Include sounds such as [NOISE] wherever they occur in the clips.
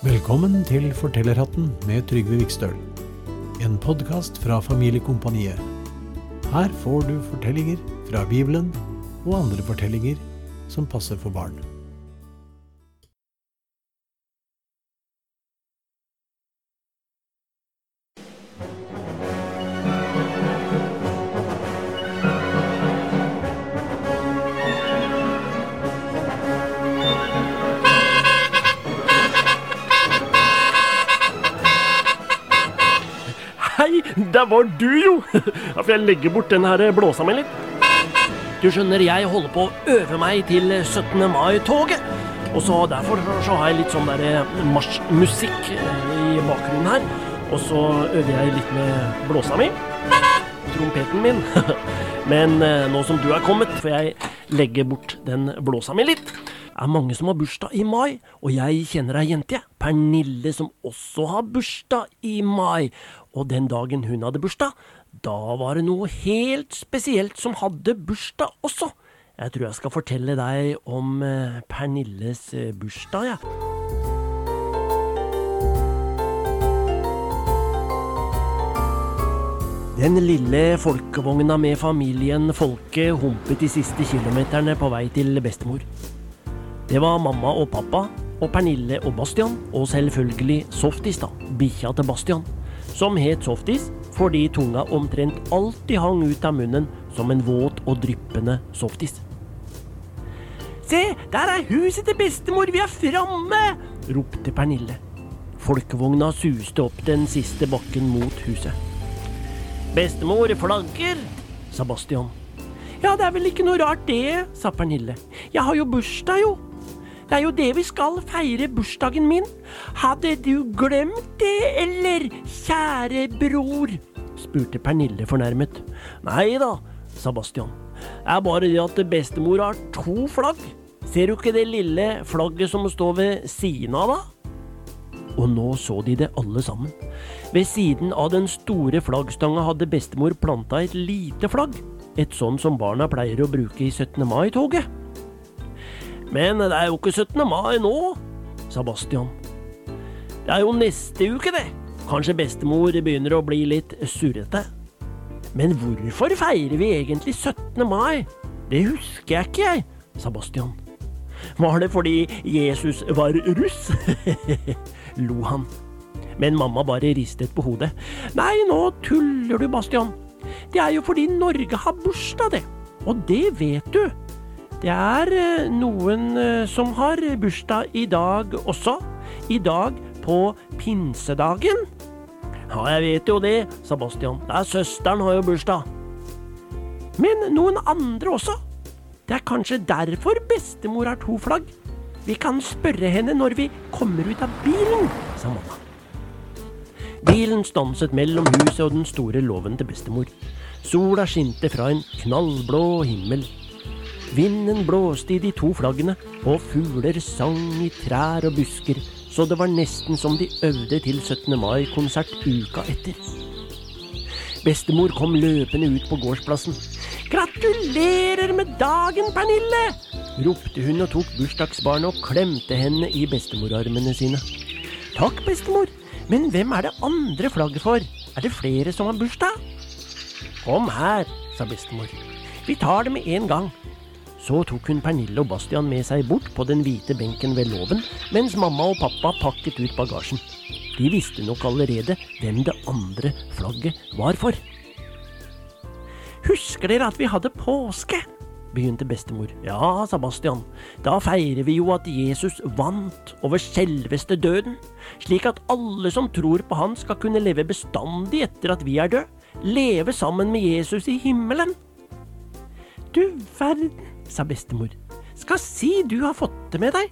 Velkommen til Fortellerhatten med Trygve Vikstøl. En podkast fra Familiekompaniet. Her får du fortellinger fra Bibelen og andre fortellinger som passer for barn. Der var du jo! [LAUGHS] Ja, For jeg legger bort den her blåsa mi litt. Du skjønner, jeg holder på å øve meg til 17. mai-toget. Og så derfor så har jeg litt sånn der marsjmusikk eh, i bakgrunnen her. Og så øver jeg litt med blåsa mi. Trompeten min. [LAUGHS] Men eh, nå som du er kommet, får jeg legge bort den blåsa mi litt. Er mange som har bursdag i mai, og jeg kjenner ei jente, jeg. Pernille, som også har bursdag i mai. Og den dagen hun hadde bursdag, da var det noe helt spesielt som hadde bursdag også. Jeg tror jeg skal fortelle deg om eh, Pernilles eh, bursdag, jeg. Den lille folkevogna med familien Folke humpet de siste kilometerne på vei til bestemor. Det var mamma og pappa og Pernille og Bastian, og selvfølgelig Softis, da, bikkja til Bastian, som het Softis fordi tunga omtrent alltid hang ut av munnen som en våt og dryppende softis. Se, der er huset til bestemor, vi er framme! ropte Pernille. Folkevogna suste opp den siste bakken mot huset. Bestemor flagger, sa Bastian. Ja, det er vel ikke noe rart det, sa Pernille. Jeg har jo bursdag, jo. Det er jo det vi skal feire bursdagen min. Hadde du glemt det, eller, kjære bror? spurte Pernille fornærmet. Nei da, sa Bastian. Det er bare det at bestemor har to flagg. Ser du ikke det lille flagget som står ved siden av, da? Og nå så de det alle sammen. Ved siden av den store flaggstanga hadde bestemor planta et lite flagg. Et sånn som barna pleier å bruke i 17. mai-toget. Men det er jo ikke 17. mai nå, sa Bastian. Det er jo neste uke, det. Kanskje bestemor begynner å bli litt surrete. Men hvorfor feirer vi egentlig 17. mai? Det husker jeg ikke, jeg, sa Bastian. Var det fordi Jesus var russ? [LAUGHS] lo han. Men mamma bare ristet på hodet. Nei, nå tuller du, Bastian. Det er jo fordi Norge har bursdag, det. Og det vet du. Det er eh, noen eh, som har bursdag i dag også. I dag på pinsedagen. Ja, jeg vet jo det, sa Bastian. Det er søsteren har jo bursdag. Men noen andre også. Det er kanskje derfor bestemor har to flagg. Vi kan spørre henne når vi kommer ut av bilen, sa mamma. Bilen stanset mellom huset og den store låven til bestemor. Sola skinte fra en knallblå himmel. Vinden blåste i de to flaggene, og fugler sang i trær og busker, så det var nesten som de øvde til 17. mai-konsert uka etter. Bestemor kom løpende ut på gårdsplassen. Gratulerer med dagen, Pernille! ropte hun og tok bursdagsbarnet og klemte henne i bestemorarmene sine. Takk, bestemor, men hvem er det andre flagget for? Er det flere som har bursdag? Kom her, sa bestemor. Vi tar det med en gang. Så tok hun Pernille og Bastian med seg bort på den hvite benken ved låven, mens mamma og pappa pakket ut bagasjen. De visste nok allerede hvem det andre flagget var for. Husker dere at vi hadde påske? begynte bestemor. Ja, sa Bastian, da feirer vi jo at Jesus vant over selveste døden, slik at alle som tror på han skal kunne leve bestandig etter at vi er døde, leve sammen med Jesus i himmelen. Du verden, sa bestemor, skal si du har fått det med deg.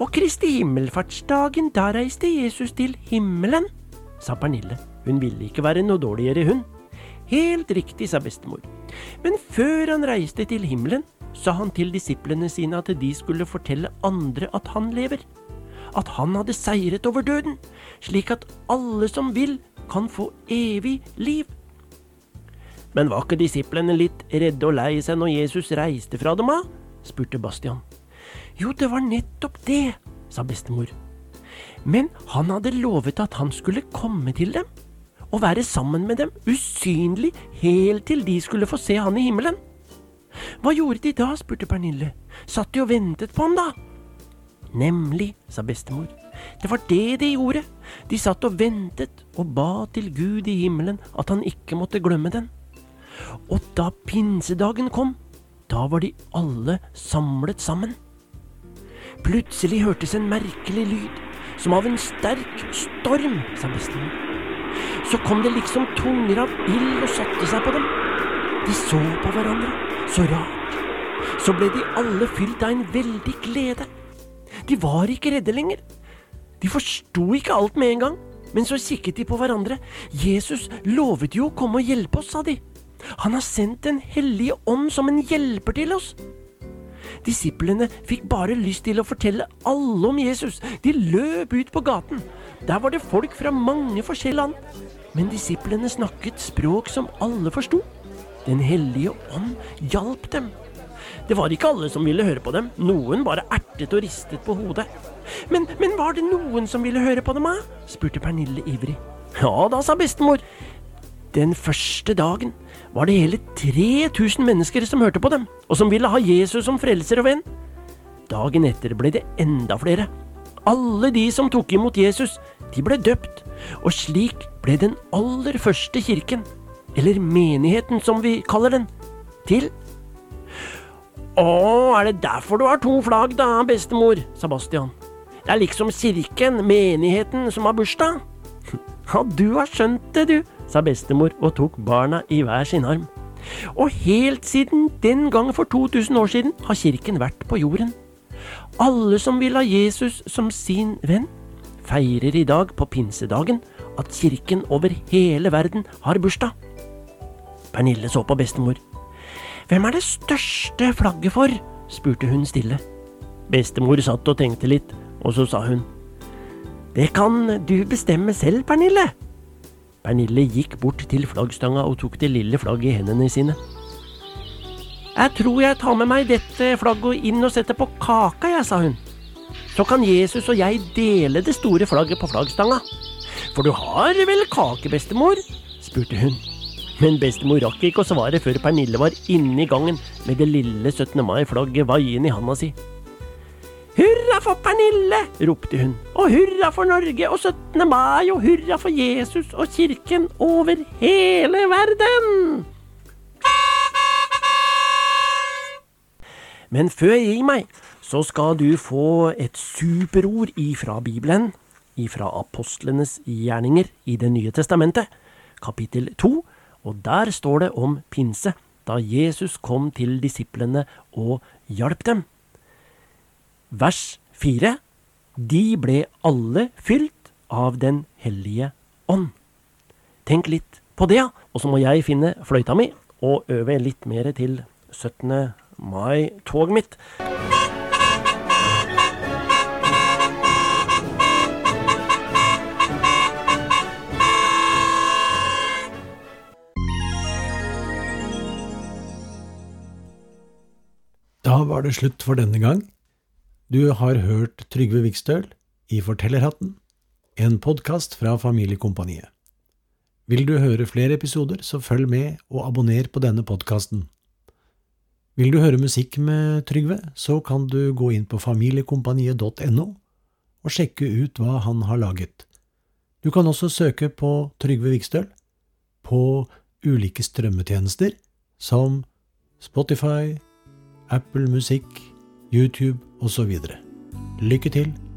Og Kristi himmelfartsdagen, da reiste Jesus til himmelen, sa Pernille. Hun ville ikke være noe dårligere, hun. Helt riktig, sa bestemor. Men før han reiste til himmelen, sa han til disiplene sine at de skulle fortelle andre at han lever. At han hadde seiret over døden, slik at alle som vil, kan få evig liv. Men var ikke disiplene litt redde og lei seg når Jesus reiste fra dem av? spurte Bastian. Jo, det var nettopp det, sa bestemor. Men han hadde lovet at han skulle komme til dem og være sammen med dem, usynlig, helt til de skulle få se han i himmelen. Hva gjorde de da? spurte Pernille. Satt de og ventet på ham, da? Nemlig, sa bestemor. Det var det de gjorde. De satt og ventet og ba til Gud i himmelen at han ikke måtte glemme den. Og da pinsedagen kom, da var de alle samlet sammen. Plutselig hørtes en merkelig lyd, som av en sterk storm, sa bestemor. Så kom det liksom tunger av ild og satte seg på dem. De så på hverandre, så rart. Så ble de alle fylt av en veldig glede. De var ikke redde lenger. De forsto ikke alt med en gang, men så kikket de på hverandre. Jesus lovet jo å komme og hjelpe oss, sa de. Han har sendt Den hellige ånd som en hjelper til oss. Disiplene fikk bare lyst til å fortelle alle om Jesus. De løp ut på gaten. Der var det folk fra mange forskjellige land. Men disiplene snakket språk som alle forsto. Den hellige ånd hjalp dem. Det var ikke alle som ville høre på dem. Noen bare ertet og ristet på hodet. Men, men var det noen som ville høre på dem, da? spurte Pernille ivrig. Ja da, sa bestemor. Den første dagen var det hele 3000 mennesker som hørte på dem, og som ville ha Jesus som frelser og venn. Dagen etter ble det enda flere. Alle de som tok imot Jesus, de ble døpt, og slik ble den aller første kirken, eller menigheten som vi kaller den, til. Å, er det derfor du har to flagg da, bestemor, sa Bastian. Det er liksom kirken, menigheten, som har bursdag. [LAUGHS] Ja, du har skjønt det, du, sa bestemor og tok barna i hver sin arm. Og helt siden den gang for 2000 år siden har kirken vært på jorden. Alle som vil ha Jesus som sin venn, feirer i dag på pinsedagen at kirken over hele verden har bursdag. Pernille så på bestemor. Hvem er det største flagget for? spurte hun stille. Bestemor satt og tenkte litt, og så sa hun. Det kan du bestemme selv, Pernille. Pernille gikk bort til flaggstanga og tok det lille flagget i hendene sine. Jeg tror jeg tar med meg dette flagget inn og setter på kaka, jeg, sa hun. Så kan Jesus og jeg dele det store flagget på flaggstanga. For du har vel kake, bestemor? spurte hun. Men bestemor rakk ikke å svare før Pernille var inne i gangen med det lille 17. mai-flagget vaiende i handa si. Hurra for Pernille! ropte hun. Og hurra for Norge og 17. mai, og hurra for Jesus og kirken over hele verden! Men før jeg gir meg, så skal du få et superord ifra Bibelen, ifra apostlenes gjerninger i Det nye testamentet, kapittel to, og der står det om pinse, da Jesus kom til disiplene og hjalp dem. Vers 4. De ble alle fylt av Den hellige ånd. Tenk litt på det, og så må jeg finne fløyta mi og øve litt mer til 17. mai-toget mitt. Da var det slutt for denne gang. Du har hørt Trygve Vikstøl i Fortellerhatten, en podkast fra Familiekompaniet. Vil du høre flere episoder, så følg med og abonner på denne podkasten. Vil du høre musikk med Trygve, så kan du gå inn på familiekompaniet.no og sjekke ut hva han har laget. Du kan også søke på Trygve Vikstøl på ulike strømmetjenester som Spotify, Apple Musikk, YouTube osv. Lykke til!